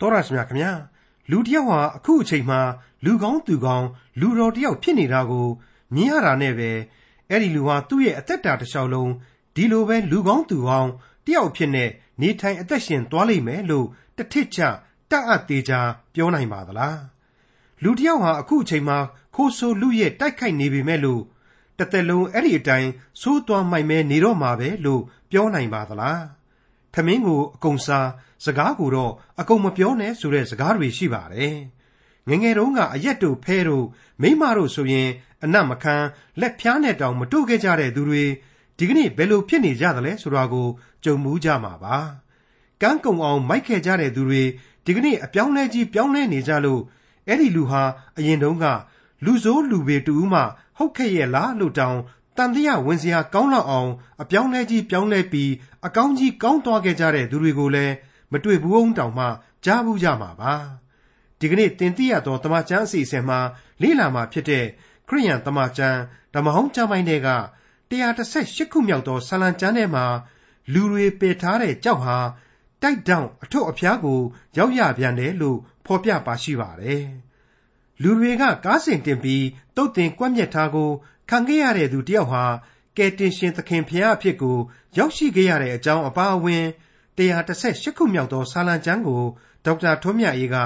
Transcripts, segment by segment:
တော်ရရှိမြခင်ဗျာလူတယောက်ဟာအခုအချိန်မှာလူကောင်းသူကောင်းလူတော်တယောက်ဖြစ်နေတာကိုမြင်ရတာနဲ့ပဲအဲ့ဒီလူဟာသူ့ရဲ့အသက်တာတစ်လျှောက်လုံးဒီလိုပဲလူကောင်းသူကောင်းတယောက်ဖြစ်နေနေထိုင်အသက်ရှင်သွားလိမ့်မယ်လို့တထစ်ချတတ်အပ်သေးချာပြောနိုင်ပါသလားလူတယောက်ဟာအခုအချိန်မှာခိုးဆိုးလူရဲ့တိုက်ခိုက်နေပေမဲ့လို့တစ်သက်လုံးအဲ့ဒီအတိုင်းဆိုးသွားမှိုက်မဲနေတော့မှာပဲလို့ပြောနိုင်ပါသလား ထမင်းကိုအကုန်စားစကားကိုတော့အကုန်မပြောနဲ့ဆိုတဲ့စကားတွေရှိပါတယ်ငငယ်တုန်းကအရက်တို့ဖဲတို့မိမတို့ဆိုရင် အနတ်မခံလက်ဖျားနဲ့တောင်မတို့ခဲ့ကြတဲ့သူတွေဒီကနေ့ဘယ်လိုဖြစ်နေကြသလဲဆိုတာကိုကြုံမှုကြမှာပါကန်းကုံအောင်မိုက်ခဲ့ကြတဲ့သူတွေဒီကနေ့အပြောင်းလဲကြီးပြောင်းလဲနေကြလို့အဲ့ဒီလူဟာအရင်တုန်းကလူဆိုးလူပေတူမှဟုတ်ခဲ့ရဲ့လားလို့တောင် တန်တရားဝင်စရာကောင်းလောက်အောင်အပြောင်းလဲကြီးပြောင်းလဲပြီးအကောင်းကြီးကောင်းသွားခဲ့ကြတဲ့သူတွေကိုလည်းမတွေ့ဘူးအောင်တောင်မှကြားဘူးကြမှာပါဒီကနေ့တင်ပြရသောတမချန်းအစီအစဉ်မှာလေ့လာမှာဖြစ်တဲ့ခရိယန်တမချန်းဓမ္မဟောင်းကျမ်းပိုင်းတွေက138ခုမြောက်သောဆာလံကျမ်းထဲမှာလူတွေပယ်ထားတဲ့ကြောက်ဟာတိုက်တောင်အထွတ်အဖျားကို ရောက်ရပြန်တယ်လို့ဖော်ပြပါရှိပါတယ်လူတွေကကားစင်တင်ပြီးတုတ်တင်ကွက်မြက်ထားကို ခံခဲ့ရတဲ့သူတယောက်ဟာကယ်တင်ရှင်သခင်ဖျားအဖြစ်ကို ရောက်ရှိခဲ့ရတဲ့အကြောင်းအပါအဝင်138ခုမြောက်သောစာလံကျမ်းကိုဒေါက်တာထွန်းမြတ်အေးက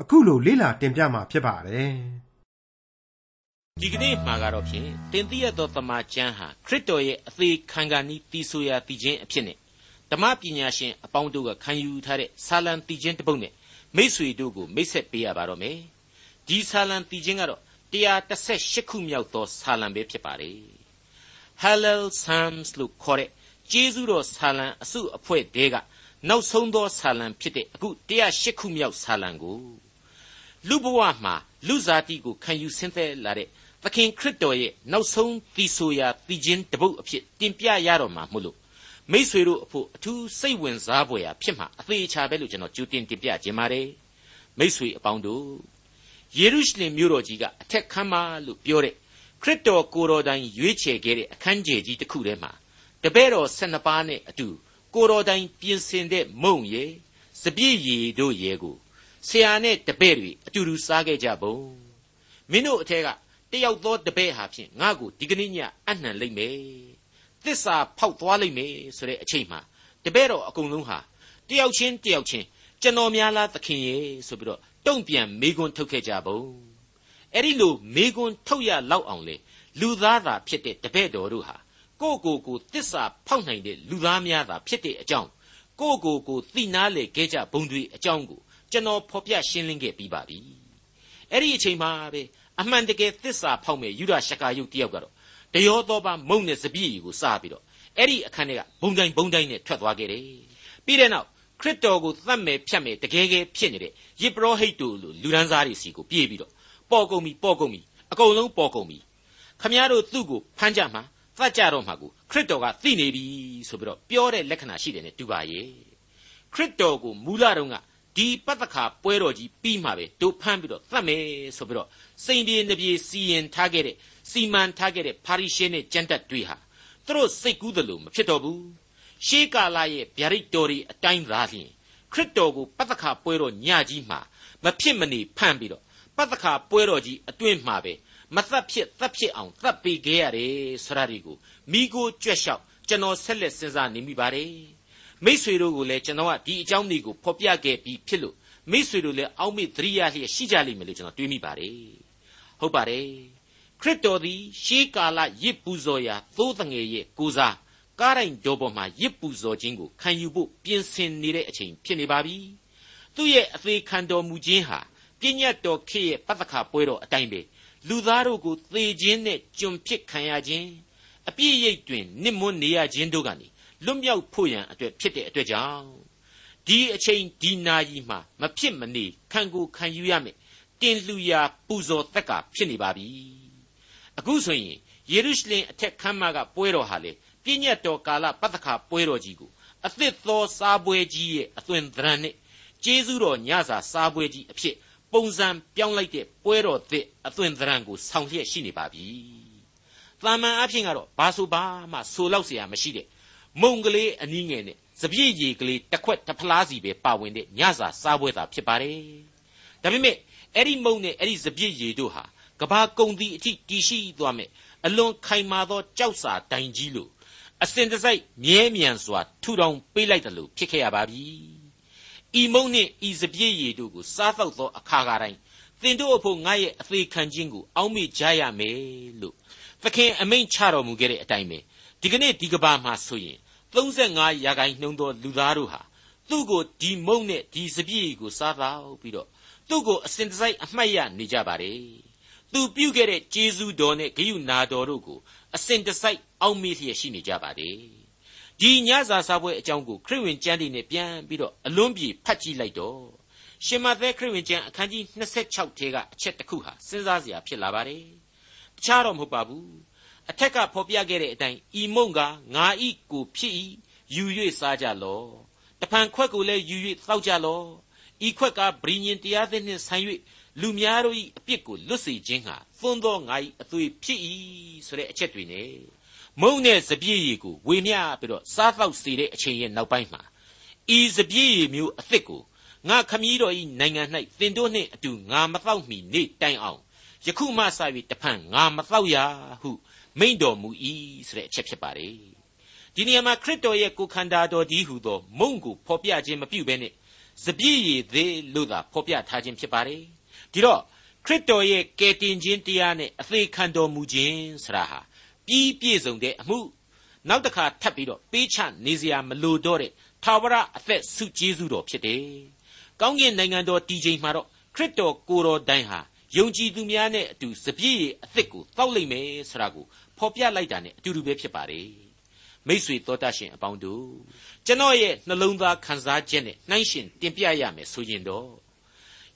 အခုလိုလေ့လာတင်ပြမှာဖြစ်ပါတယ်။ဒီကနေ့မှာကတော့ဖြင့်တင်သိရသောတမန်ကျမ်းဟာခရစ်တော်ရဲ့အသေးခံခံဤတီဆိုရာတည်ခြင်းအဖြစ်နဲ့ဓမ္မပညာရှင်အပေါင်းတို့ကခံယူထားတဲ့စာလံတည်ခြင်းတစ်ပုဒ်နဲ့မိษွေတို့ကိုမိတ်ဆက်ပေးရပါတော့မယ်။ဒီစာလံတည်ခြင်းကတော့ 138ခုမြောက်သောဆာလံပဲဖြစ်ပါတယ် Hallel Psalms လို့ခေါ်တဲ့ကျေးဇူးတော်ဆာလံအစုအဖွဲ့တဲကနောက်ဆုံးသောဆာလံဖြစ်တဲ့အခု108ခုမြောက်ဆာလံကိုလူဘဝမှာလူစားတိကိုခံယူဆင်းသက်လာတဲ့သခင်ခရစ်တော်ရဲ့နောက်ဆုံးသီဆိုရာတည်ခြင်းတပုတ်အဖြစ်တင်ပြရတော့မှာမို့လို့မိษွေတို့အဖို့အထူးစိတ်ဝင်စားဖွယ်ရာဖြစ်မှာအသေးချာပဲလို့ကျွန်တော်ကြိုတင်တင်ပြခြင်းပါတယ်မိษွေအပေါင်းတို့ ယေရုရှလင်မြို့တော်ကြီးကအထက်ခမ်းမလို့ပြောတဲ့ခရစ်တော်ကိုတော်တိုင်ရွေးချယ်ခဲ့တဲ့အခန်းကျယ်ကြီးတစ်ခုထဲမှာတပည့်တော်12ပါးနဲ့အတူကိုတော်တိုင်ပြင်ဆင်တဲ့မုံရယ်စပြည့်ရည်တို့ရယ်ကိုဆရာနဲ့တပည့်တွေအတူတူစားခဲ့ကြပုံမင်းတို့အထက်ကတယောက်သောတပည့်ဟာဖြင့်ငါ့ကိုဒီကနေ့ညအနှံလိမ့်မယ်သစ္စာဖောက်သွားလိမ့်မယ်ဆိုတဲ့အချိန်မှာတပည့်တော်အကုန်လုံးဟာတယောက်ချင်းတယောက်ချင်းကျွန်တော်များလားသခင်ရဲ့ဆိုပြီးတော့ တုံ့ပြန်မေခွန်းထုတ်ခဲ့ကြပုံအဲ့ဒီလိုမေခွန်းထုတ်ရလောက်အောင်လေလူသားသာဖြစ်တဲ့တပည့်တော်တို့ဟာကိုကိုကိုတစ္ဆာဖောက်နိုင်တဲ့လူသားများသာဖြစ်တဲ့အကြောင်းကိုကိုကိုသိနာလေခဲ့ကြဘုံတွေအကြောင်းကိုကျွန်တော်ဖော်ပြရှင်းလင်းခဲ့ပြီးပါပြီအဲ့ဒီအချိန်မှာပဲအမှန်တကယ်သစ္စာဖောက်မဲ့ယူဒရှကာယုတ်တယောက်ကတော့တယောသောပါမုံနဲ့စပြည့်ကိုစားပြီးတော့အဲ့ဒီအခန်းထဲကဘုံတိုင်းဘုံတိုင်းနဲ့ထွက်သွားခဲ့တယ်ပြီးတဲ့နောက် ခရစ်တော်ကိုသတ်မယ်ဖြတ်မယ်တကယ်ကယ်ဖြစ်နေတဲ့ယေဘရဟိတ်တို့လိုလူဒန်းစားတွေစီကိုပြေးပြီးတော့ပေါ်ကုန်ပြီပေါ်ကုန်ပြီအကုန်လုံးပေါ်ကုန်ပြီခမည်းတော်သူ့ကိုဖမ်းကြမှာသတ်ကြတော့မှာကိုခရစ်တော်ကသိနေပြီဆိုပြီးတော့ပြောတဲ့လက္ခဏာရှိတယ်နဲ့တူပါရဲ့ခရစ်တော်ကိုမူလတုန်းကဒီပတ္တခါပွဲတော်ကြီးပြီးမှပဲတို့ဖမ်းပြီးတော့သတ်မယ်ဆိုပြီးတော့စိန်ပြေနှပြေစီရင်ထားခဲ့တဲ့စီမံထားခဲ့တဲ့ပါရီရှဲနဲ့ကျန်တက်တွေဟာသူတို့စိတ်ကူးတယ်လို့မဖြစ်တော့ဘူး ရှေးကာလရဲ့ဗျာဒိတ်တော်တွေအတိုင်းသာလျှင်ခရစ်တော်ကိုပတ္တခါပွဲတော်ညကြီးမှာမဖြစ်မနေဖမ်းပြီးတော့ပတ္တခါပွဲတော်ကြီးအတွင်းမှာပဲမသက်ဖြစ်သက်ဖြစ်အောင်သတ်ပေးခဲ့ရတယ်ဆိုတာဒီကိုမိကိုကြွက်လျှောက်ကျွန်တော်ဆက်လက်စဉ်းစားနေမိပါတယ်မိษွေတို့ကိုလည်းကျွန်တော်ကဒီအကြောင်းတွေကိုဖော်ပြခဲ့ပြီးဖြစ်လို့မိษွေတို့လည်းအောက်မေ့သတိရလျက်ရှိကြလိမ့်မယ်လို့ကျွန်တော်တွေးမိပါတယ်ဟုတ်ပါတယ်ခရစ်တော်သည်ရှေးကာလရစ်ပူဇော်ရာသိုးတငယ်ရဲ့ကိုစား ကားတိုင်းတော်ပေါ်မှာရစ်ပူဇော်ခြင်းကိုခံယူဖို့ပြင်ဆင်နေတဲ့အချိန်ဖြစ်နေပါပြီသူ့ရဲ့အသေးခံတော်မူခြင်းဟာပြည့်ညတ်တော်ခေရဲ့ပတ္တခါပွဲတော်အတိုင်းပဲလူသားတို့ကိုသေခြင်းနဲ့ကျွန်ဖြစ်ခံရခြင်းအပြည့်ရိတ်တွင်နစ်မွန်းနေရခြင်းတို့ကနေလွတ်မြောက်ဖို့ရန်အတွက်ဖြစ်တဲ့အတွက်ကြောင့်ဒီအချိန်ဒီနာရီမှာမဖြစ်မနေခံကိုခံယူရမယ်တင်လှူရာပူဇော်တက်ကဖြစ်နေပါပြီအခုဆိုရင်ယေရုရှလင်အထက်ခမ်းမကပွဲတော်ဟာလေ ပြည့်ညတ်တော်ကာလပတ္တခါပွဲတော်ကြီးကိုအသစ်သောစားပွဲကြီးရဲ့အသွင်သဏ္ဍာန်နဲ့ကျေးဇူးတော်ညစာစားပွဲကြီးအဖြစ်ပုံစံပြောင်းလိုက်တဲ့ပွဲတော်သစ်အသွင်သဏ္ဍာန်ကိုဆောင်လျက်ရှိနေပါပြီ။တာမန်အဖြစ်ကတော့ဘာဆိုဘာမှဆိုလောက်เสียမရှိတဲ့မုံကလေးအနည်းငယ်နဲ့ စပြည့်ရီကလေးတစ်ခွက်တစ်ဖလားစီပဲပါဝင်တဲ့ညစာစားပွဲသာဖြစ်ပါတယ်ဒါပေမဲ့အဲ့ဒီမုံနဲ့အဲ့ဒီစပြည့်ရီတို့ဟာကဘာကုံတီအထိတီရှိသွားမယ်အလွန်ခိုင်မာသောကြောက်စာတိုင်ကြီးလို့ အစဉ်တစိုက်မြဲမြံစွာထူထောင်ပေးလိုက်တယ်လို့ဖြစ်ခဲ့ရပါပြီဤမုံနှင့်ဤစပြည့်ရီတို့ကိုစားတော့သောအခါကတိုင်းသင်တို့အဖို့ငါရဲ့အသေးခံခြင်းကိုအောက်မေ့ကြရမယ်လို့သခင်အမိန့်ချတော်မူခဲ့တဲ့အတိုင်းပဲဒီကနေ့ဒီကဘာမှာဆိုရင်35ရာခိုင်နှုန်းသောလူသားတို့ဟာသူ့ကိုဒီမုံနဲ့ဒီစပြည့်ကိုစားတော့ပြီးတော့သူ့ကိုအစဉ်တစိုက်အမှတ်ရနေကြပါတယ်သူပြုခဲ့တဲ့ကျေးဇူးတော်နဲ့ဂရုနာတော်တို့ကို အစဉ်တစိုက်အောက်မေ့လျက်ရှိနေကြပါတယ်ဒီညစာစားပွဲအကြောင်းကိုခရစ်ဝင်ကျမ်းတွေနဲ့ပြန်ပြီးတော့အလွန်ပြေဖတ်ကြည့်လိုက်တော့ရှင်မသက်ခရစ်ဝင်ကျမ်းအခန်းကြီး26ထဲကအချက်တစ်ခုဟာစဉ်းစားစရာဖြစ်လာပါတယ်တခြားတော့မဟုတ်ပါဘူးအထက်ကဖော်ပြခဲ့တဲ့အတိုင်းဤမုံကငါဤကိုဖြစ်၏ယူ၍စားကြလော့တဖန်ခွက်ကိုလည်းယူ၍သောက်ကြလော့ဤခွက်ကဗြိညင်တရားသစ်နှင့်ဆိုင်၍ လူများတို့၏အပြစ်ကိုလွတ်စေခြင်းဟာသွန်းသောငါ၏အသွေးဖြစ်၏ဆိုတဲ့အချက်တွေနဲ့မုံနဲ့စပြည့်ရည်ကိုဝေမျှပြီးတော့စားသောက်စေတဲ့အချိန်ရဲ့နောက်ပိုင်းမှာဤစပြည့်ရည်မျိုးအသစ်ကိုငါခမည်းတော်၏နိုင်ငံ၌သင်တို့နှင့်အတူငါမတော့မီနေ့တိုင်အောင်ယခုမှစ၍တဖန်ငါမတော့ရဟုမိန့်တော်မူ၏ဆိုတဲ့အချက်ဖြစ်ပါတယ်ဒီနေရာမှာခရစ်တော်ရဲ့ကိုယ်ခန္ဓာတော်ဒီဟုသောမုံကိုဖော်ပြခြင်းမပြုဘဲနဲ့စပြည့်ရည်သေးလို့သာဖော်ပြထားခြင်းဖြစ်ပါတယ် ဒီတော့ခရစ်တော်ရဲ့ကယ်တင်ခြင်းတရားနဲ့အသေးခံတော်မူခြင်းဆရာဟာပြီးပြည့်စုံတဲ့အမှုနောက်တစ်ခါထပ်ပြီးတော့ပေးချနေစရာမလိုတော့တဲ့သာဝရအသက်ဆုကျေးဇူးတော်ဖြစ်တယ်။ကောင်းကင်နိုင်ငံတော်တည်ခြင်းမှာတော့ခရစ်တော်ကိုယ်တော်တိုင်ဟာယုံကြည်သူများနဲ့အတူစပြည့်ရည်အသက်ကိုတောက်လိုက်မယ်ဆိုတာကိုဖော်ပြလိုက်တာနဲ့အတူတူပဲဖြစ်ပါတယ်။မိษွေတော်တတ်ရှင်အပေါင်းတို့ကျွန်တော်ရဲ့နှလုံးသားခံစားချက်နဲ့နှိုင်းရှင်တင်ပြရမယ်ဆိုရင်တော့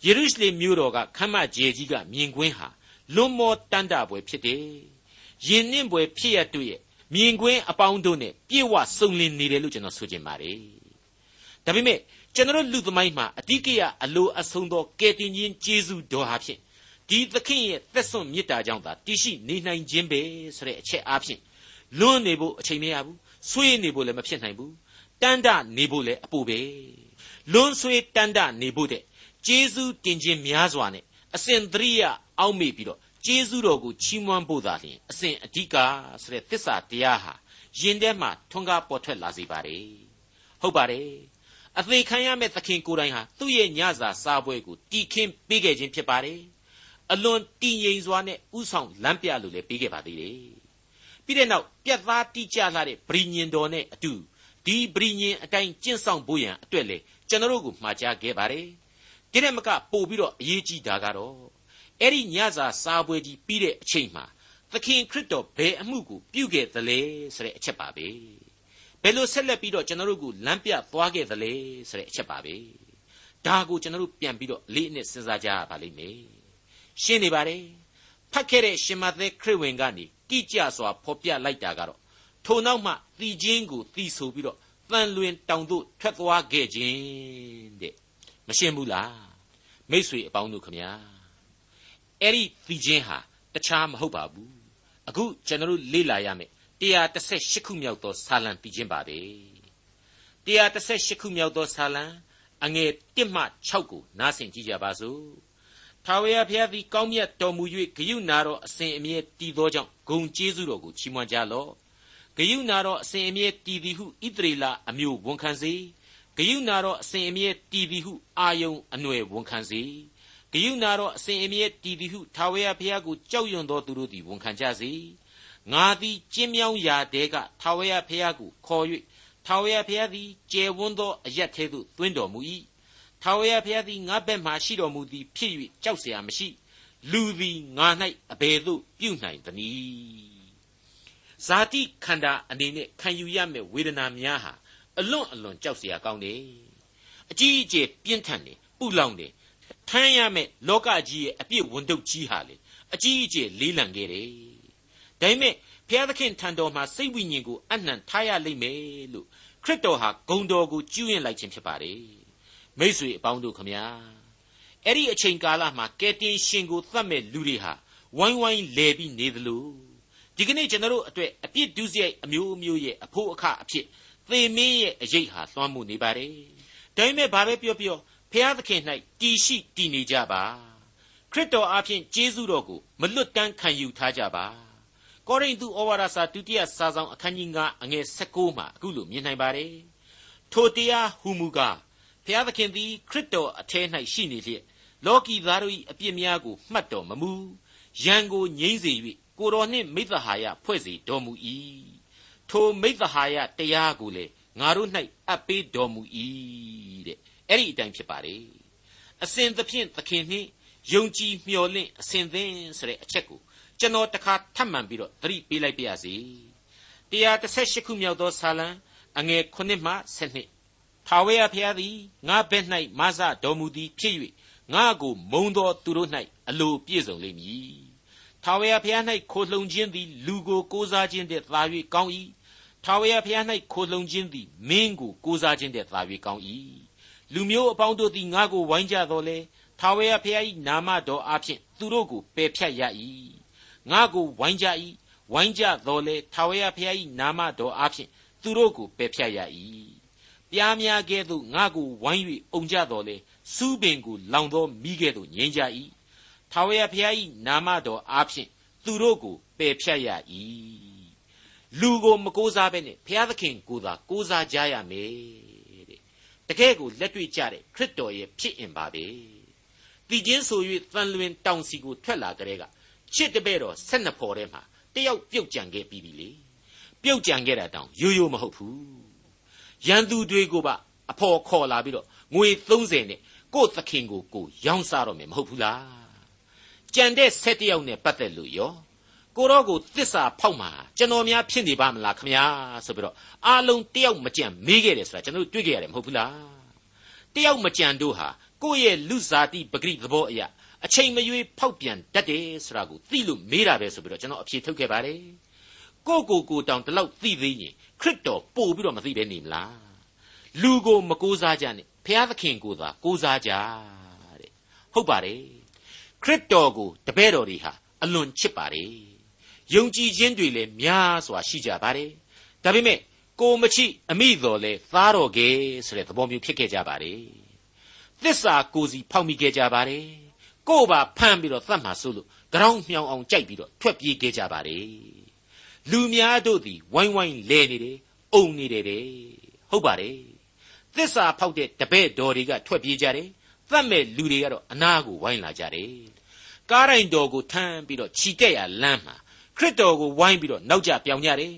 ယေရုရှလင်မြို့တော်ကခမ်းမကျယ်ကြီးကမြင်ကွင်းဟာလွန်မောတန်တာပွဲဖြစ်တယ်။ယင်နှင့်ပွဲဖြစ်ရတွေ့ရဲ့မြင်ကွင်းအပေါင်းတို့နဲ့ပြည့်ဝစုံလင်နေတယ်လို့ကျွန်တော်ဆိုချင်ပါတယ်။ဒါပေမဲ့ကျွန်တော်လူသမိုင်းမှာအတိကရအလိုအဆုံးသောကယ်တင်ခြင်းကျေးဇူးတော်ဟာဖြင့်ဒီသခင်ရဲ့သက်စွန့်မေတ္တာကြောင့်သာတည်ရှိနေနိုင်ခြင်းပဲဆိုတဲ့အချက်အားဖြင့်လွန်းနေဖို့အချိန်မရဘူးဆွေးနေဖို့လည်းမဖြစ်နိုင်ဘူးတန်တနေဖို့လည်းအပိုပဲလွန်းဆွေးတန်တနေဖို့တဲ့ ကျေးဇူးတင်ခြင်းများစွာနဲ့အစဉ်သတိရအောက်မေ့ပြီးတော့ကျေးဇူးတော်ကိုချီးမွမ်းဖို့သာလျှင်အစဉ်အဓိကဆိုတဲ့သစ္စာတရားဟာယင်ထဲမှာထွန်းကားပေါ်ထွက်လာစေပါတယ်ဟုတ်ပါတယ်အသေးခံရမဲ့သခင်ကိုယ်တိုင်ဟာသူ့ရဲ့ညစာစားပွဲကိုတီခင်းပေးခဲ့ခြင်းဖြစ်ပါတယ်အလွန်တည်ငြိမ်စွာနဲ့ဥဆောင်လမ်းပြလို့လည်းပေးခဲ့ပါသေးတယ်ပြီးတဲ့နောက်ပြတ်သားတိကျလာတဲ့ဗြိညင်တော်နဲ့အတူဒီဗြိညင်အတိုင်းကျင့်ဆောင်ဖို့ရန်အတွက်လေကျွန်တော်တို့ကိုမှာကြားခဲ့ပါတယ် ဒီတဲ့မကပို့ပြီးတော့အရေးကြီးတာကတော့အဲ့ဒီညစာစားပွဲကြီးပြီးတဲ့အချိန်မှာသခင်ခရစ်တော်ဘယ်အမှုကိုပြုခဲ့သလဲဆိုတဲ့အချက်ပါပဲဘယ်လိုဆက်လက်ပြီးတော့ကျွန်တော်တို့ကိုလမ်းပြသွားခဲ့သလဲဆိုတဲ့အချက်ပါပဲဒါကိုကျွန်တော်တို့ပြန်ပြီးတော့လေးအနစ်စဉ်းစားကြရပါလိမ့်မယ်ရှင်းနေပါတယ်ဖတ်ခဲ့တဲ့ရှင်မသက်ခရစ်ဝင်ကနေတိကျစွာဖော်ပြလိုက်တာကတော့ထိုနောက်မှသီချင်းကိုသီဆိုပြီးတော့တန်လွင်တောင်တို့ထွက်သွားခဲ့ခြင်းတဲ့ မရှင်းဘူးလားမိษွေအပေါင်းတို့ခမညာအဲ့ဒီသီချင်းဟာတခြားမဟုတ်ပါဘူးအခုကျွန်တော်တို့လေ့လာရမယ်138ခုမြောက်သောဆာလံသီချင်းပါပဲ138ခုမြောက်သောဆာလံအငယ်1မှ6ကိုနားဆင်ကြည့်ကြပါစို့ထာဝရဘုရားသည်ကောင်းမြတ်တော်မူ၍ဂယုနာတော်အစဉ်အမြဲတည်သောကြောင့်ဂုံကျေးဇူးတော်ကိုချီးမွမ်းကြလော့ဂယုနာတော်အစဉ်အမြဲတည်သည်ဟုဣသရေလအမျိုးဝန်ခံစေ ဂယုနာတော်အစဉ်အမြဲတည်သည်ဟုအာယုံအနွယ်ဝန်ခံစေဂယုနာတော်အစဉ်အမြဲတည်သည်ဟုထာဝရဘုရားကိုကြောက်ရွံ့သောသူတို့သည်ဝန်ခံကြစေငါသည်ကျင်းမြောင်းရာတဲကထာဝရဘုရားကိုခေါ်၍ထာဝရဘုရားသည်ကျယ်ဝန်းသောအရက်ထဲသို့သွင်းတော်မူ၏ထာဝရဘုရားသည်ငါဘက်မှရှိတော်မူသည်ဖြစ်၍ကြောက်เสียမရှိလူသည်ငါ၌အဘယ်သို့ပြုနိုင်သနည်းဇာတိခန္ဓာအနေနဲ့ခံယူရမယ့်ဝေဒနာများဟာ အလွန့်အလွန်ကြောက်စရာကောင်းတယ်အကြီးအကျယ်ပြင်းထန်တယ်ပူလောင်တယ်ထမ်းရမယ့်လောကကြီးရဲ့အပြည့်ဝန်ထုတ်ကြီးဟာလေအကြီးအကျယ်လေးလံခဲ့တယ်ဒါပေမဲ့ဘုရားသခင်ထံတော်မှာစိတ်ဝိညာဉ်ကိုအနှံထားရလိမ့်မယ်လို့ခရစ်တော်ဟာဂုံတော်ကိုကျူးရင်လိုက်ခြင်းဖြစ်ပါတယ်မိษွေအပေါင်းတို့ခမညာအဲ့ဒီအချိန်ကာလမှာကယ်တင်ရှင်ကိုသတ်မဲ့လူတွေဟာဝိုင်းဝိုင်းလဲပြီးနေသလိုဒီကနေ့ကျွန်တော်တို့အတွက်အပြစ်ဒုစရိုက်အမျိုးမျိုးရဲ့အဖို့အခအဖြစ် သေမင်းရဲ့အရေးဟာလွှမ်းမိုးနေပါတယ်ဒါပေမဲ့ဘာပဲပြောပြောဖျားသခင်၌တည်ရှိတည်နေကြပါခရစ်တော်အားဖြင့်ကျေးဇူးတော်ကိုမလွတ်တမ်းခံယူထားကြပါကောရိန္သုဩဝါဒစာဒုတိယစာဆောင်အခန်းကြီး9အငယ်16မှာအခုလိုမြင်နိုင်ပါတယ်ထိုတရားဟူမူကားဖျားသခင်သည်ခရစ်တော်အထဲ၌ရှိနေလျက်လောကီသားတို့၏အပြစ်များကိုမှတ်တော်မမူရန်ကိုငြိမ့်စေ၍ကိုတော်နှင့်မိသဟာယဖွဲ့စေတော်မူ၏ ထိုမိသဟာယတရားကိုလေငါတို့၌အပ်ပေးတော်မူ၏တဲ့အဲ့ဒီအတိုင်းဖြစ်ပါလေအစဉ်သဖြင့်သခင်နှင့်ယုံကြည်မျှော်လင့်အစဉ်သင်ဆိုတဲ့အချက်ကိုကျွန်တော်တခါထပ်မံပြီးတော့သတိပေးလိုက်ပါရစေ138ခုမြောက်သောဆာလံအငယ်9မှ12ထာဝရဘုရားသည်ငါဘက်၌မဆတော်မူသည်ဖြစ်၍ငါကိုမုံသောသူတို့၌အလိုပြည့်စုံလိမ့်မည် ထာဝရဘုရား၌ခိုလှုံခြင်းသည် လူကိုကိုးစားခြင်းတည်းသာ၍ကောင်း၏ထာဝရဘုရား၌ခိုလှုံခြင်းသည်မင်းကိုကိုးစားခြင်းတည်းသာ၍ကောင်း၏လူမျိုးအပေါင်းတို့သည်ငါကိုဝိုင်းကြတော်လဲထာဝရဘုရား၏နာမတော်အဖျင်သူတို့ကိုပယ်ဖြတ်ရ၏ငါကိုဝိုင်းကြ၏ဝိုင်းကြတော်လဲထာဝရဘုရား၏နာမတော်အဖျင်သူတို့ကိုပယ်ဖြတ်ရ၏ပြားများကဲ့သို့ငါကိုဝိုင်း၍အုံကြတော်လဲစူးပင်ကိုလောင်သောမိကဲ့သို့ငြိမ်းကြ၏ ထာဝရဘုရား၏နာမတော်အားဖြင့်သူတို့ကိုပယ်ဖြတ်ရ၏လူကိုမကိုးစားဘဲနဲ့ဘုရားသခင်ကိုသာကိုးစားကြရမယ်တဲ့တကယ်ကိုလက်တွေ့ကြတဲ့ခရစ်တော်ရဲ့ဖြစ်အင်ပါပဲတည်ခြင်းဆို၍တန်လွင်တောင်စီကိုထွက်လာကြတဲ့ကချစ်တပဲ့တော်ဆက်နှစ်ဖော်ထဲမှာတယောက်ပြုတ်ကြံခဲ့ပြီးပြီလေပြုတ်ကြံခဲ့တာတောင်ရိုးရိုးမဟုတ်ဘူးရန်သူတွေကိုပါအဖော်ခေါ်လာပြီးတော့ငွေ30နဲ့ကို့သခင်ကိုကိုရောင်းစားတော့မယ်မဟုတ်ဘူးလား ကြံတဲ့ဆက်တယောက်နဲ့ပတ်သက်လို့ရောကိုတော့ကိုသစ္စာဖောက်မှာကျွန်တော်များဖြစ်နေပါမလားခမညာဆိုပြီးတော့အားလုံးတယောက်မကြံမေးခဲ့တယ်ဆိုတာကျွန်တော်တွေ့ခဲ့ရတယ်မဟုတ်ဘူးလားတယောက်မကြံတို့ဟာကိုယ့်ရဲ့လူစားတိပဂရိသဘောအရာအချိန်မရွေးဖောက်ပြန်တတ်တယ်ဆိုတာကိုသိလို့မေးတာပဲဆိုပြီးတော့ကျွန်တော်အဖြေထုတ်ခဲ့ပါတယ်ကိုကိုကိုတောင်တလောက်သိသေးရင်ခရစ်တော်ပို့ပြီးတော့မသိပဲနေမလားလူကိုမကိုးစားကြနဲ့ဖျားသခင်ကိုသာကိုးစားကြတဲ့ဟုတ်ပါတယ် ခရစ်တော်ကိုတပည့်တော်တွေဟာအလွန်ချစ်ပါတယ်ယုံကြည်ခြင်းတွေလည်းများစွာရှိကြပါတယ်ဒါပေမဲ့ကိုမချိအမိတော်လဲသားတော်ကဲဆိုတဲ့သဘောမျိုးဖြစ်ခဲ့ကြပါတယ်သစ္စာကိုစီဖောက်မိခဲ့ကြပါတယ်ကို့ပါဖမ်းပြီးတော့သတ်မှဆိုလို့ကြောင်မြောင်အောင်ကြိုက်ပြီးတော့ထွက်ပြေးခဲ့ကြပါတယ်လူများတို့သည်ဝိုင်းဝိုင်းလဲနေတယ်အုံနေတယ်တဲ့ဟုတ်ပါတယ်သစ္စာဖောက်တဲ့တပည့်တော်တွေကထွက်ပြေးကြတယ်သတ်မဲ့လူတွေကတော့အနာကိုဝိုင်းလာကြတယ် ကားတိုင်းတော်ကိုထမ်းပြီးတော့ခြိတက်ရလမ်းမှာခရစ်တော်ကိုဝိုင်းပြီးတော့နောက်ကျပြောင်ကြတယ်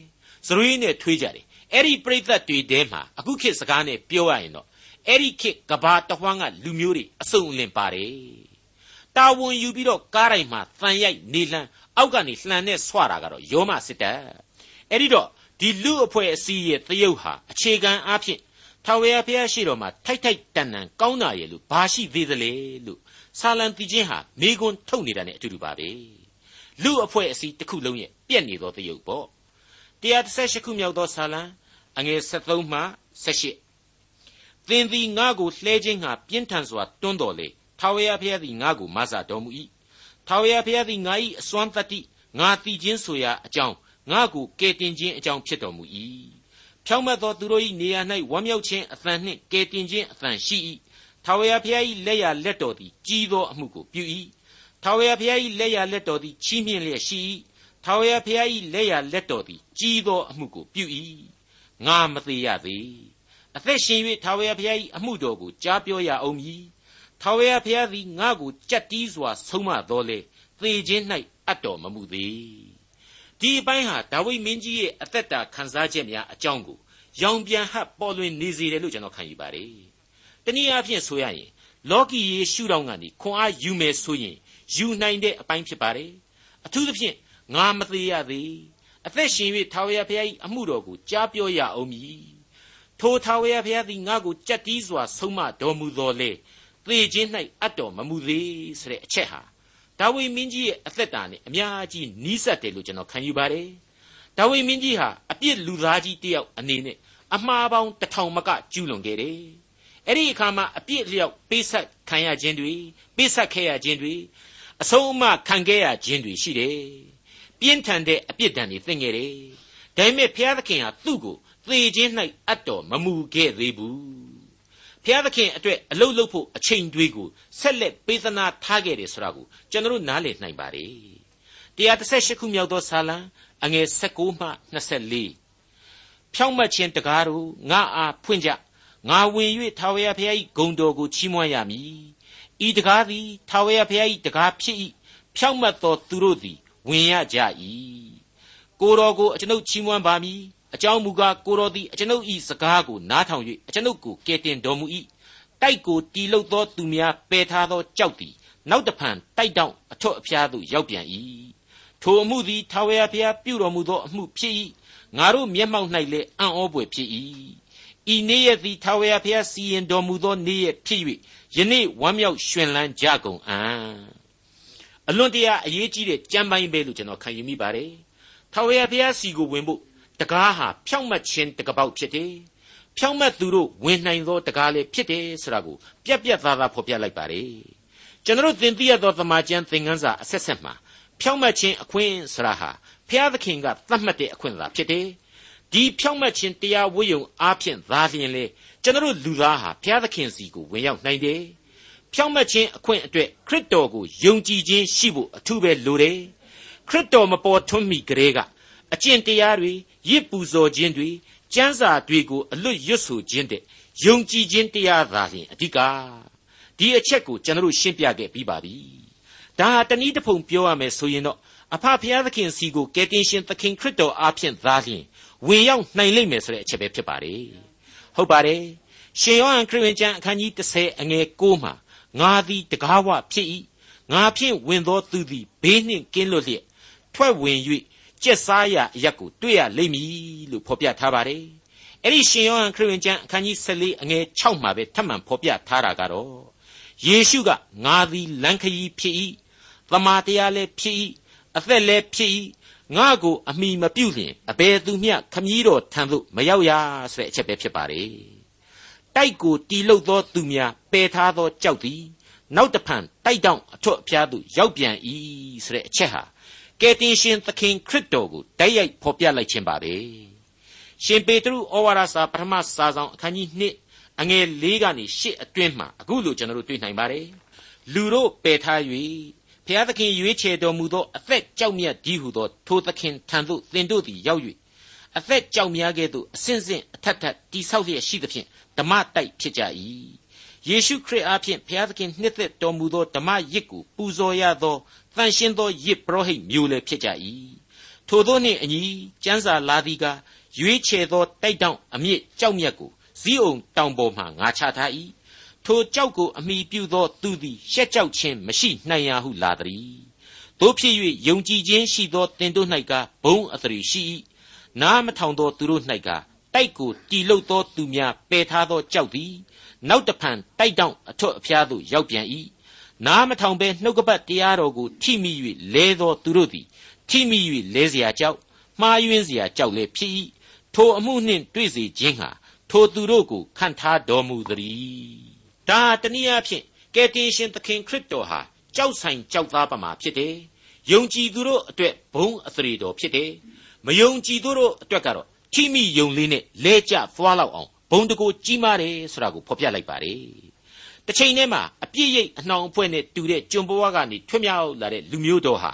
ဇရွေးနဲ့ထွေးကြတယ်အဲ့ဒီပြိသက်တွေထဲမှာအခုခေတ်စကားနဲ့ပြောရရင်တော့အဲ့ဒီခေတ်ကဘာတဝန်းကလူမျိုးတွေအစုံအလင်ပါတယ်တာဝန်ယူပြီးတော့ကားတိုင်းမှာတန်ရိုက်နေလှမ်းအောက်ကနေလှန်နဲ့ဆွတာကတော့ယောမစစ်တပ်အဲ့ဒီတော့ဒီလူအဖွဲ့အစည်းရဲ့သရုပ်ဟာအခြေခံအားဖြင့် ထာဝရဘုရားရှိတော်မှာထိုက်ထိုက်တန်တန်ကောင်းတာရဲ့လို့ဘာရှိသေးသလဲလို့ဆာလံတီချင်းဟာမိကွန်းထုတ်နေတာနဲ့အတူတူပါပဲလူအဖွဲ့အစည်းတစ်ခုလုံးရဲ့ပြက်နေသောသရုပ်ပေါ့138ခုမြောက်သောဆာလံအငယ်73မှ78သင်သည်ငါကိုလှဲခြင်းငါပြင်းထန်စွာတွန်းတော်လေထာဝရဘုရားသည်ငါကိုမဆတော်မူ၏ထာဝရဘုရားသည်ငါ၏အစွမ်းတတ္တိငါတည်ခြင်းဆိုရာအကြောင်းငါကိုကယ်တင်ခြင်းအကြောင်းဖြစ်တော်မူ၏ ဖြောင့်မတ်သောသူတို့၏နေရာ၌ဝမ်းမြောက်ခြင်းအသံနှင့်ကယ်တင်ခြင်းအသံရှိ၏ထာဝရဘုရား၏လက်ရလက်တော်သည်ကြီးသောအမှုကိုပြု၏ထာဝရဘုရား၏လက်ရလက်တော်သည်ချီးမြှင့်လျက်ရှိ၏ထာဝရဘုရား၏လက်ရလက်တော်သည်ကြီးသောအမှုကိုပြု၏ငါမသေးရသေးအသက်ရှင်၍ထာဝရဘုရား၏အမှုတော်ကိုကြားပြောရအောင်မည်ထာဝရဘုရားသည်ငါကိုကြက်တီးစွာဆုံးမတော်လေသေခြင်း၌အပ်တော်မမူသေး ဒီအပိုင်းဟာဒါဝိမင်းကြီးရဲ့အသက်တာခံစားချက်များအကြောင်းကိုရောင်ပြန်ဟပ်ပေါ်လွင်နေစေတယ်လို့ကျွန်တော်ခံယူပါတယ်တနည်းအားဖြင့်ဆိုရရင်လောကီယေရှုတော်ကနေခွန်အားယူမယ်ဆိုရင်ယူနိုင်တဲ့အပိုင်းဖြစ်ပါတယ်အထူးသဖြင့်ငါမသေးရသေးအသက်ရှင်၍ထာဝရဘုရား၏အမှုတော်ကိုကြားပြောရအောင်မည်ထိုထာဝရဘုရားသည်ငါ့ကိုကြက်တီးစွာဆုံးမတော်မူတော်လေသေခြင်း၌အပ်တော်မမူသေးဆိုတဲ့အချက်ဟာ ဒါဝိမင်းကြီးရဲ့အသက်တာနဲ့အများကြီးနီးစပ်တယ်လို့ကျွန်တော်ခံယူပါတယ်ဒါဝိမင်းကြီးဟာအပြစ်လူသားကြီးတယောက်အနေနဲ့အမှားပေါင်းတစ်ထောင်မကကျူးလွန်ခဲ့တယ်အဲ့ဒီအခါမှာအပြစ်လျောက်ပေးဆက်ခံရခြင်းတွေပေးဆက်ခဲ့ရခြင်းတွေအဆုံးအမခံခဲ့ရခြင်းတွေရှိတယ်ပြင်းထန်တဲ့အပြစ်ဒဏ်တွေသင်ခဲ့တယ်ဒါပေမဲ့ဘုရားသခင်ဟာသူ့ကိုသေခြင်း၌အပ်တော်မမူခဲ့သေးဘူး ဖျားသခင်အတွက်အလုတ်လုတ်ဖို့အချိန်တွေကိုဆက်လက်ပေးသနာထားခဲ့တယ်ဆိုတာကိုကျွန်တော်နားလည်နိုင်ပါတယ်138ခုမြောက်သောဇာလံအငယ်16မှ24ဖြောင့်မတ်ခြင်းတကားတို့ငါအားဖွင့်ကြငါဝင်၍ထာဝရဘုရား၏ဂုဏ်တော်ကိုချီးမွမ်းရမည်ဤတကားသည်ထာဝရဘုရား၏တကားဖြစ်၏ဖြောင့်မတ်သောသူတို့သည်ဝင်ရကြ၏ကိုတော်ကိုအကျွန်ုပ်ချီးမွမ်းပါမည် အကြောင်းမူကားကိုတော်သည်အကျွန်ုပ်၏စကားကိုနားထောင်၍အကျွန်ုပ်ကိုကယ်တင်တော်မူ၏တိုက်ကိုတီလုတ်သောသူများပယ်ထားသောကြောက်သည်နောက်တဖန်တိုက်တောင်အထွတ်အဖျားသို့ရောက်ပြန်၏ထိုအမှုသည်ထာဝရဘုရားပြုတော်မူသောအမှုဖြစ်၏ငါတို့မျက်မှောက်၌လည်းအံ့ဩဖွယ်ဖြစ်၏ဤနေ့ရက်သည်ထာဝရဘုရားစီရင်တော်မူသောနေ့ရက်ဖြစ်၍ယနေ့ဝမ်းမြောက်ရွှင်လန်းကြကုန်အံ့အလွန်တရာအရေးကြီးတဲ့ကြံပိုင်းပဲလို့ကျွန်တော်ခံယူမိပါတယ်ထာဝရဘုရားစီကိုဝင်ဖို့ တကားဟာဖြောင့်မတ်ခြင်းတကပေါက်ဖြစ်တယ်ဖြောင့်မတ်သူတို့ဝင်နိုင်သောတကားလည်းဖြစ်တယ်ဆိုတာကိုပြက်ပြက်သားသားဖော်ပြလိုက်ပါတယ်ကျွန်တော်သင်သိရသောသမာကျမ်းသင်ခန်းစာအဆက်ဆက်မှာဖြောင့်မတ်ခြင်းအခွင့်ဆိုတာဟာဘုရားသခင်ကသတ်မှတ်တဲ့အခွင့်သာဖြစ်တယ်ဒီဖြောင့်မတ်ခြင်းတရားဝိယုံအားဖြင့်သာလျှင်လေကျွန်တော်လူသားဟာဘုရားသခင်စီကိုဝင်ရောက်နိုင်တယ်ဖြောင့်မတ်ခြင်းအခွင့်အတွက်ခရစ်တော်ကိုယုံကြည်ခြင်းရှိဖို့အထူးပဲလိုတယ်ခရစ်တော်မပေါ်ထွန်းမီကလေးကအကျင့်တရားတွေ ရစ်ပူဇော်ခြင်းတွေကျမ်းစာတွေကိုအလွတ်ရွတ်ဆိုခြင်းတဲ့ယုံကြည်ခြင်းတရားသာလျှင်အဓိကဒီအချက်ကိုကျွန်တော်ရှင်းပြခဲ့ပြီးပါပြီဒါဟာတနည်းတစ်ဖုံပြောရမယ်ဆိုရင်တော့အဖဖျားသခင်စီကိုကယ်တင်ရှင်သခင်ခရစ်တော်အားဖြင့်သာလျှင်ဝင်ရောက်နိုင်လိမ့်မယ်ဆိုတဲ့အချက်ပဲဖြစ်ပါတယ်ဟုတ်ပါတယ်ရှင်ယောဟန်ခရစ်ဝင်ကျမ်းအခန်းကြီး30အငယ်6မှာငါသည်တကားဝဖြစ်၏ငါဖြင့်ဝင်သောသူသည်ဘေးနှင့်ကင်းလွတ်လျက်ထွက်ဝင်၍ ကျက်စားရာအရက်ကိုတွေ့ရလိမ့်မည်လို့ဖော်ပြထားပါတယ်။အဲ့ဒီရှင်ယောဟန်ခရစ်ဝင်ကျမ်းအခန်းကြီး14အငယ်6မှာပဲထပ်မံဖော်ပြထားတာကတော့ယေရှုကငါသည်လမ်းခရီးဖြစ်၏။သမာတရားလည်းဖြစ်၏။အသက်လည်းဖြစ်၏။ငါကိုအမိမပြုတ်လျင်အဘယ်သူမျှခမည်းတော်ထံသို့မရောက်ရဆိုတဲ့အချက်ပဲဖြစ်ပါတယ်။တိုက်ကိုတီလုတ်သောသူများပယ်ထားသောကြောက်သည်နောက်တဖန်တိုက်တောင်အထွတ်အဖျားသို့ရောက်ပြန်၏ဆိုတဲ့အချက်ဟာ ကယ်တင်ရှင်သခင်ခရစ်တော်ကိုတိုက်ရိုက်ဖော်ပြလိုက်ခြင်းပါပဲရှင်ပေတရုဩဝါဒစာပထမစာဆောင်အခန်းကြီး2အငယ်၄ကနေ8အတွင်းမှာအခုလိုကျွန်တော်တို့တွေ့နိုင်ပါတယ်လူတို့ပယ်ထား၍ဘုရားသခင်ရွေးချယ်တော်မူသောအသက်ကြောက်မြတ်ကြီးဟုသောထိုသခင်ထံသို့သင်တို့သည်ရောက်၍အသက်ကြောက်များကဲ့သို့အစဉ်စဉ်အထက်ထက်တိဆောက်လျက်ရှိသဖြင့်ဓမ္မတိုက်ဖြစ်ကြ၏ယေရှုခရစ်အားဖြင့်ဘုရားသခင်နှစ်သက်တော်မူသောဓမ္မရစ်ကိုပူဇော်ရသော တန်ရှင်းသောရစ်ပရောဟိတ်မျိုးလည်းဖြစ်ကြ၏ထိုသောနှင့်အညီကျမ်းစာလာသည်ကရွေးချယ်သောတိုက်တောင်အမြင့်ကြောက်မြတ်ကိုဇီးအောင်တောင်ပေါ်မှငါချထား၏ထိုကြောက်ကိုအမိပြုသောသူသည်ရှက်ကြောက်ခြင်းမရှိနိုင်ရဟုလာသည်တို့ဖြစ်၍ယုံကြည်ခြင်းရှိသောတင်တို့၌ကဘုံအသရေရှိ၏နားမထောင်သောသူတို့၌ကတိုက်ကိုတီလုတ်သောသူများပယ်ထားသောကြောက်သည်နောက်တဖန်တိုက်တောင်အထွတ်အဖျားသို့ရောက်ပြန်၏ နားမထောင်ဘဲနှုတ်ကပတ်တရားတော်ကိုထိမိ၍လဲသောသူတို့သည်ထိမိ၍လဲเสียကြောက်မှားယွင်းเสียကြောက်လည်းဖြစ်၏ထိုအမှုနှင့်တွေ့စေခြင်းဟာထိုသူတို့ကိုခံထားတော်မူသည်ဒါတနည်းအားဖြင့်ကယ်တင်ရှင်သခင်ခရစ်တော်ဟာကြောက်ဆိုင်ကြောက်သားပမာဖြစ်တယ်ယုံကြည်သူတို့အတွက်ဘုံအသရေတော်ဖြစ်တယ်မယုံကြည်သူတို့အတွက်ကတော့ထိမိယုံလေးနဲ့လဲကျသွားလောက်အောင်ဘုံတကိုကြီးမားတယ်ဆိုတာကိုဖော်ပြလိုက်ပါတယ် တစ်ချိန်တည်းမှာအပြည့်ရိပ်အနှောင်အဖွဲ့နဲ့တူတဲ့ကျွန်ဘဝကနေထွမြောက်လာတဲ့လူမျိုးတော်ဟာ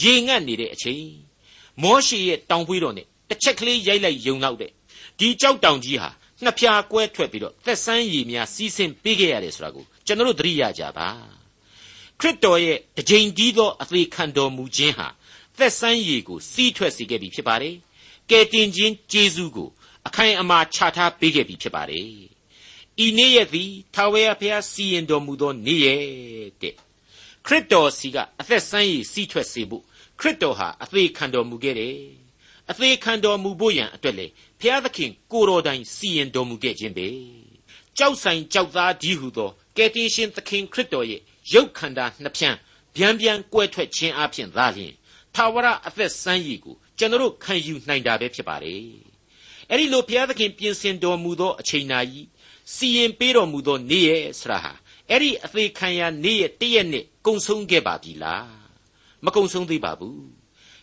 ရေငတ်နေတဲ့အချိန်မောရှေရဲ့တောင်ပွေးတော်နဲ့တစ်ချက်ကလေးရိုက်လိုက်ယုံလောက်တဲ့ဒီကြောက်တောင်ကြီးဟာနှစ်ဖြာကွဲထွက်ပြီးတော့သက်ဆန်းရည်များစီးဆင်းပေးခဲ့ရတယ်ဆိုတာကိုကျွန်တော်တို့သတိရကြပါခရစ်တော်ရဲ့တကြိမ်ဒီသောအသေးခံတော်မူခြင်းဟာသက်ဆန်းရည်ကိုစီးထွက်စေခဲ့ပြီဖြစ်ပါတယ်ကယ်တင်ခြင်းကျေးဇူးကိုအခိုင်အမာချထားပေးခဲ့ပြီဖြစ်ပါတယ် ဤနေ့ရက်သည်ထာဝရဘုရားစီရင်တော်မူသောနေ့ရက်တဲ့ခရစ်တော်စီကအသက်ဆန်းရည်စီးထွက်စေဖို့ခရစ်တော်ဟာအသေးခံတော်မူခဲ့တယ်အသေးခံတော်မူဖို့ရန်အတွက်လေဘုရားသခင်ကိုတော်တိုင်စီရင်တော်မူခဲ့ခြင်းပဲကြောက်ဆိုင်ကြောက်သားကြီးဟုသောကယ်တင်ရှင်သခင်ခရစ်တော်ရဲ့ရုပ်ခန္ဓာနှစ်ဖြန်းဗျံဗျံကွဲထွက်ခြင်းအပြင်သာလျှင်ထာဝရအသက်ဆန်းရည်ကိုကျွန်တော်ခံယူနိုင်တာပဲဖြစ်ပါတယ်အဲ့ဒီလိုဘုရားသခင်ပြင်ဆင်တော်မူသောအချိန်နာကြီး စီရင်ပေးတော်မူသောနေ့ရဲ့ဆရာဟာအဲ့ဒီအသေးခံရနေ့ရဲ့တည့်ရက်နဲ့ကုံဆုံးခဲ့ပါပြီလားမကုံဆုံးသေးပါဘူး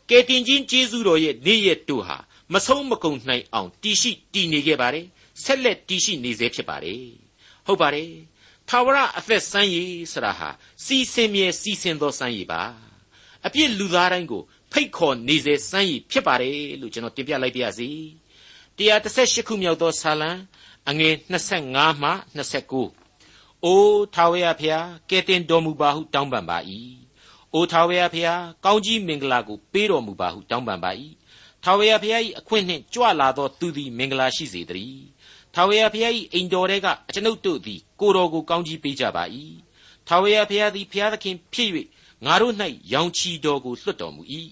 ကယ်တင်ခြင်းကျေးဇူးတော်ရဲ့နေ့ရက်တို့ဟာမဆုံးမကုန်နိုင်အောင်တည်ရှိတည်နေခဲ့ပါတယ်ဆက်လက်တည်ရှိနေစေဖြစ်ပါတယ်ဟုတ်ပါတယ်ထာဝရအသက်စမ်းရည်ဆိုတာဟာစီစင်မြဲစီစင်သောစမ်းရည်ပါအပြစ်လူသားတိုင်းကိုဖိတ်ခေါ်နေစေစမ်းရည်ဖြစ်ပါတယ်လို့ကျွန်တော်တင်ပြလိုက်ပါရစေ138ခုမြောက်သောဆာလံ အငယ်25မှ29အိုးထာဝရဖျားကဲတင်တော်မူပါဟုတောင်းပန်ပါ၏အိုးထာဝရဖျားကောင်းကြီးမင်္ဂလာကိုပေးတော်မူပါဟုတောင်းပန်ပါ၏ထာဝရဘုရား၏အခွင့်နှင့်ကြွလာသောသူသည်မင်္ဂလာရှိစေတည်းထာဝရဘုရား၏အိမ်တော်ထဲကအကျွန်ုပ်တို့သည်ကိုတော်ကိုကောင်းကြီးပေးကြပါ၏ထာဝရဘုရားသည်ဘုရားသခင်ဖြစ်၍ငါတို့၌ရောင်ချီတော်ကိုလွှတ်တော်မူ၏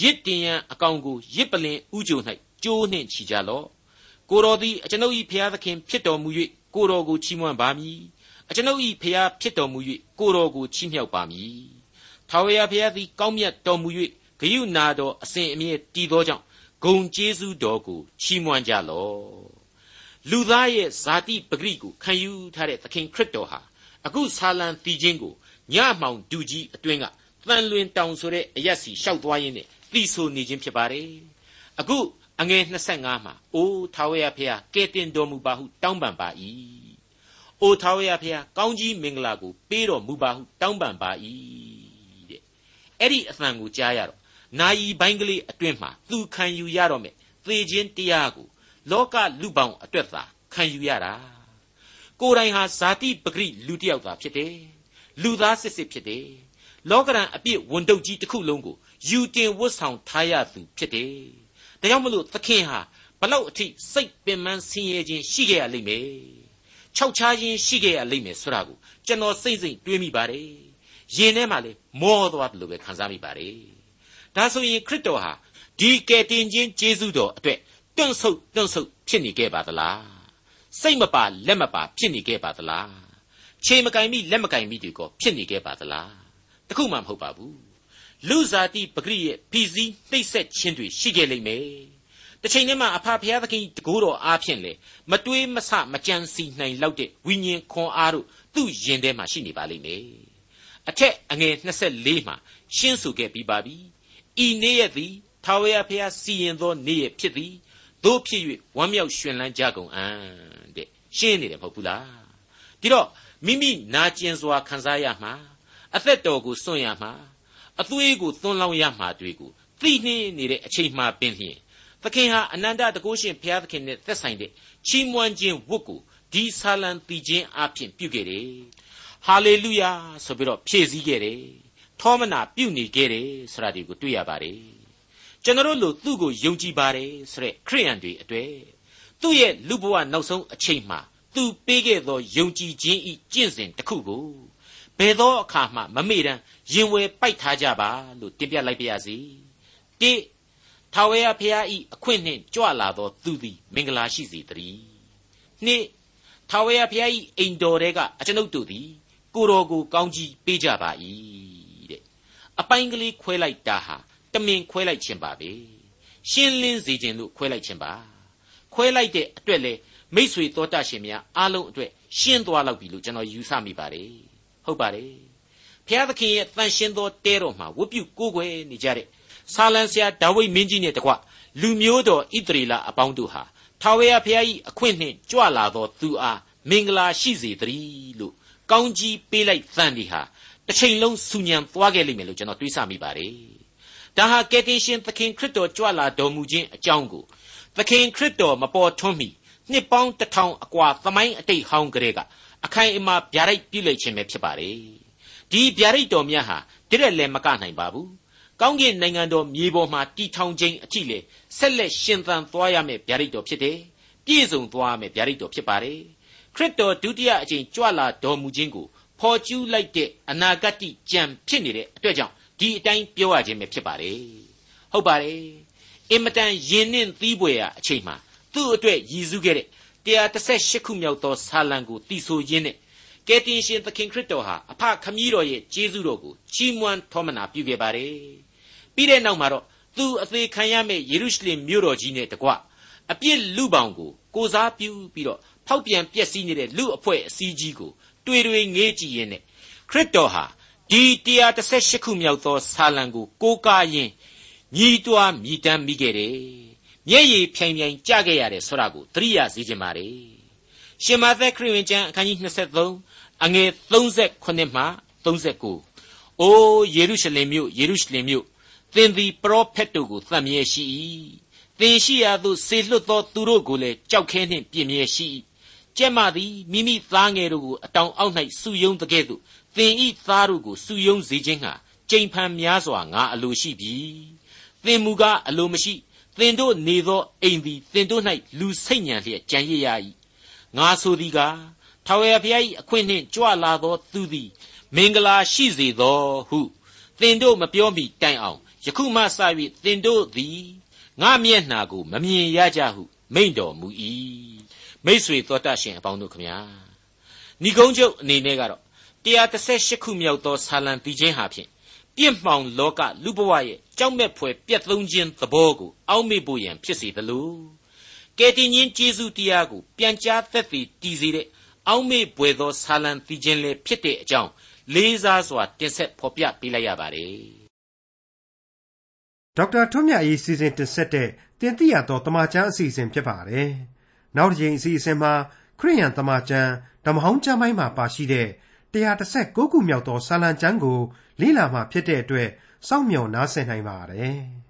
ရစ်တင်ရန်အကောင်ကိုရစ်ပလင်ဥကြုံ၌ကြိုးနှင့်ချီကြလော့ ကိုတော်သည်အကျွန်ုပ်၏ဘုရားသခင်ဖြစ်တော်မူ၍ကိုတော်ကိုချီးမွမ်းပါမည်အကျွန်ုပ်၏ဘုရားဖြစ်တော်မူ၍ကိုတော်ကိုချီးမြှောက်ပါမည်ထာဝရဘုရားသည်ကောင်းမြတ်တော်မူ၍ဂယုနာတော်အစဉ်အမြဲတည်သောကြောင့်ဂုံကျေးဇူးတော်ကိုချီးမွမ်းကြလော့လူသားရဲ့ဇာတိပဂရိကိုခံယူထားတဲ့သခင်ခရစ်တော်ဟာအခုဆာလံတီချင်းကိုညမှောင်ဒူကြီးအတွင်းကတန်လွင်တောင်ဆိုတဲ့အရက်စီရှောက်သွားရင်းနဲ့တီဆိုနေခြင်းဖြစ်ပါတယ်အခု အငယ်25မှာအိုးထာဝရဖျားကဲတင်တော်မူပါဟုတောင်းပန်ပါ၏အိုးထာဝရဖျားကောင်းကြီးမင်္ဂလာကိုပေးတော်မူပါဟုတောင်းပန်ပါ၏တဲ့အဲ့ဒီအသံကိုကြားရတော့နာယီပိုင်းကလေးအတွင်းမှာသူခံယူရတော့မယ်သေခြင်းတရားကိုလောကလူပေါင်းအတွက်သာခံယူရတာကိုယ်တိုင်ဟာဇာတိပဂရိလူတစ်ယောက်သာဖြစ်တယ်လူသားစစ်စစ်ဖြစ်တယ်လောကရန်အပြစ်ဝန်တုပ်ကြီးတစ်ခုလုံးကိုယူတင်ဝတ်ဆောင်ထားရသူဖြစ်တယ် ဒါကြောင့်မလို့သခင်ဟာဘလောက်အထိစိတ်ပင်ပန်းဆင်းရဲခြင်းရှိခဲ့ရလိမ့်မယ်ခြောက်ခြားခြင်းရှိခဲ့ရလိမ့်မယ်ဆိုတာကိုကျွန်တော်စိတ်စိတ်တွေးမိပါတယ်ရင်ထဲမှာလေမောသွားတယ်လို့ပဲခံစားမိပါတယ်ဒါဆိုရင်ခရစ်တော်ဟာဒီကယ်တင်ခြင်းကျေးဇူးတော်အတွက်တွန့်ဆုတ်တွန့်ဆုတ်ဖြစ်နေခဲ့ပါသလားစိတ်မပါလက်မပါဖြစ်နေခဲ့ပါသလားခြေမကင်မိလက်မကင်မိတွေကောဖြစ်နေခဲ့ပါသလားတခုမှမဟုတ်ပါဘူး လူဇာတိပဂရိရဲ့ဖီစည်းနှိပ်စက်ခြင်းတွေရှိခဲ့လိမ့်မယ်တစ်ချိန်တည်းမှာအဖဖျားသခင်တကိုးတော်အားဖြင့်လေမတွေးမဆမကြံစီနိုင်လောက်တဲ့ဝိညာဉ်ခွန်အားတို့သူ့ယင်ထဲမှာရှိနေပါလိမ့်မယ်အထက်အငယ်24မှာရှင်းဆိုခဲ့ပြီးပါပြီဤနေ့ရက်သည်ထာဝရဘုရားစီရင်သောနေ့ရက်ဖြစ်သည်တို့ဖြစ်၍ဝမ်းမြောက်ရွှင်လန်းကြကုန်အံ့တဲ့ရှင်းနေတယ်မဟုတ်ဘူးလားဒီတော့မိမိနာကျင်စွာခံစားရမှာအသက်တော်ကိုစွန့်ရမှာ အသွေးကိုသွန်းလောင်းရမှာတွေကိုသိနှင်းနေတဲ့အချိန်မှပင်လျင်သခင်ဟာအနန္တတကုရှင်ဘုရားသခင်နဲ့သက်ဆိုင်တဲ့ချီးမွမ်းခြင်းဝတ်ကိုဒီဆာလံတီခြင်းအပြင်ပြုခဲ့တယ်ဟာလေလုယာဆိုပြီးတော့ဖြည့်ဆည်းခဲ့တယ်ထောမနာပြုနေခဲ့တယ်ဆိုတာဒီကိုတွေ့ရပါတယ်ကျွန်တော်တို့သူ့ကိုယုံကြည်ပါတယ်ဆိုတဲ့ခရိယန်တွေအတွေ့သူ့ရဲ့လူဘဝနောက်ဆုံးအချိန်မှာသူပေးခဲ့သောယုံကြည်ခြင်းဤကျင့်စဉ်တစ်ခုကိုဘယ်သောအခါမှမမေ့တမ်း ရင်ဝယ်ပိုက်ထားကြပါလို့တင်ပြလိုက်ပါရစေတိထာဝရဘုရားဤအခွင့်နှင့်ကြွလာသောသူသည်မင်္ဂလာရှိစေတည်းနှစ်ထာဝရဘုရားဤအိမ်တော်ထဲကအကျွန်ုပ်တို့သည် ကိုတော်ကိုကောင်းကြီးပေးကြပါ၏အပိုင်းကလေးခွဲလိုက်တာဟာတမင်ခွဲလိုက်ခြင်းပါပဲရှင်းလင်းစေခြင်းလို့ခွဲလိုက်ခြင်းပါခွဲလိုက်တဲ့အတွက်လေမိษွေတော်တတ်ရှင်များအားလုံးအတွက်ရှင်းသွားလောက်ပြီလို့ကျွန်တော်ယူဆမိပါတယ်ဟုတ်ပါတယ် ဘုရားသခင်ရဲ့တန်ရှင်းသောတဲတော်မှာဝတ်ပြုကိုးကွယ်နေကြတဲ့ဆာလံဆရာဒါဝိဒ်မင်းကြီးနဲ့တကွလူမျိုးတော်ဣသရေလအပေါင်းတို့ဟာထာဝရဘုရား၏အခွင့်နှင့်ကြွလာသောသူအားမင်္ဂလာရှိစေတည်းလို့ကောင်းကြီးပေးလိုက်သံဒီဟာတစ်ချိန်လုံးဆူညံသွားခဲ့လိမ့်မယ်လို့ကျွန်တော်တွေးဆမိပါတယ်။ဒါဟာကယ်တင်ရှင်သခင်ခရစ်တော်ကြွလာတော်မူခြင်းအကြောင်းကိုသခင်ခရစ်တော်မပေါ်ထွန်းမီနှစ်ပေါင်းတစ်ထောင်အကွာသမိုင်းအတိတ်ဟောင်းကလေးကအခိုင်အမာဗျာဒိတ်ပြုလိုက်ခြင်းပဲဖြစ်ပါတယ်။ ဒီဗျာဒိတ်တော်မြတ်ဟာတရက်လည်းမကနိုင်ပါဘူး။ကောင်းကင်နိုင်ငံတော်မြေပေါ်မှာတီထောင်ခြင်းအထိလေဆက်လက်ရှင်သန်သွားရမယ့်ဗျာဒိတ်တော်ဖြစ်တယ်။ပြည့်စုံသွားမယ့်ဗျာဒိတ်တော်ဖြစ်ပါတယ်။ခရစ်တော်ဒုတိယအကြိမ်ကြွလာတော်မူခြင်းကိုဖော်ကျူးလိုက်တဲ့အနာဂတ်ကြံဖြစ်နေတဲ့အတွက်ကြောင့်ဒီအတိုင်းပြောရခြင်းပဲဖြစ်ပါတယ်ဟုတ်ပါတယ်အင်မတန်ယဉ်နှင့်သီးပွေရာအချိန်မှာသူ့အတွက်ရည်စူးခဲ့တဲ့138ခုမြောက်သောဆာလံကိုတီဆိုရင်းနဲ့ ကယ်တင်ရှင်သခင်ခရစ်တော်ဟာအဖခမည်းတော်ရဲ့ကျေးဇူးတော်ကိုချီးမွမ်းထောမနာပြုခဲ့ပါတယ်ပြီးတဲ့နောက်မှာတော့သူအသေးခံရမယ့်ယေရုရှလင်မြို့တော်ကြီးနဲ့တကွအပြစ်လူပောင်ကိုကိုစားပြုပြီးတော့ဖောက်ပြန်ပျက်စီးနေတဲ့လူအဖွဲ့အစည်းကြီးကိုတွေ့တွေ့ငေးကြည့်ရင်နဲ့ခရစ်တော်ဟာဒီ138ခုမြောက်သောဆာလံကိုကိုးကားရင်ညီးတွားမြည်တမ်းမိခဲ့တယ်မျက်ရည်ဖြိုင်ဖြိုင်ကြခဲ့ရတယ်ဆိုတာကိုသတိရစေခြင်းပါတယ် ရှင်မာသက်ခရစ်ဝင်ကျမ်းအခန်းကြီး23အငယ်38မှ39အိုးယေရုရှလင်မြို့ယေရုရှလင်မြို့သင်သည်ပရောဖက်တို့ကိုသတ်မြဲရှိ၏သင်ရှိရာသို့ဆေလွတ်သောသူတို့ကိုလည်းကြောက်ခဲနှင့်ပြင်းမြဲရှိ၏ကျက်မသည်မိမိသားငယ်တို့ကိုအတောင်အောက်၌စုယုံတကဲ့သို့သင်ဤသားတို့ကိုစုယုံစေခြင်းဟာကြိမ်ဖန်များစွာငါအလိုရှိပြီသင်မူကားအလိုမရှိသင်တို့နေသောအိမ်သည်သင်တို့၌လူစိတ်ညံလျက်ကြံရရ၏ ငါဆိုသည်ကားထာဝရဘုရား၏အခွင့်နှင့်ကြွလာသောသူသည် မင်္ဂလာရှိစေသောဟုသင်တို့မပြောမိတိုင်အောင်ယခုမှစ၍သင်တို့သည်ငါမျက်နှာကိုမမြင်ရကြဟု မိန့်တော်မူ၏မိษွေတော်တတ်ရှင်အပေါင်းတို့ခမညာဏီကုံးချုပ်အနေနဲ့ကတော့138ခုမြောက်သောဆာလံတီချင်းဟာဖြင့်ပြင့်မှောင်လောကလူဘဝရဲ့ကြောက်မဲ့ဖွယ်ပြက်သုံးခြင်းသဘောကိုအောက်မေ့ဖို့ရန်ဖြစ်စေသလို ကယ်တင်ရှင်ယေရှုတရားကိုပြန်ကြားသက်သေတည်စေတဲ့အောက်မေ့ပွေသောဆာလံတီချင်းလည်းဖြစ်တဲ့အကြောင်းလေးစားစွာတင်ဆက်ဖော်ပြပေးလိုက်ရပါတယ်ဒေါက်တာထွန်းမြတ်ရေးစီစဉ်တင်ဆက်တဲ့တင်ပြရသောတမချန်းအစီအစဉ်ဖြစ်ပါတယ်နောက်တစ်ချိန်အစီအစဉ်မှာခရိယန်တမချန်းဓမ္မဟောင်းကျမ်းပိုင်းမှာပါရှိတဲ့136ခုမြောက်သောစာလံကျမ်းကိုလေ့လာမှဖြစ်တဲ့အတွက်စောင့်မျှော်နားဆင်နိုင်ပါတယ်။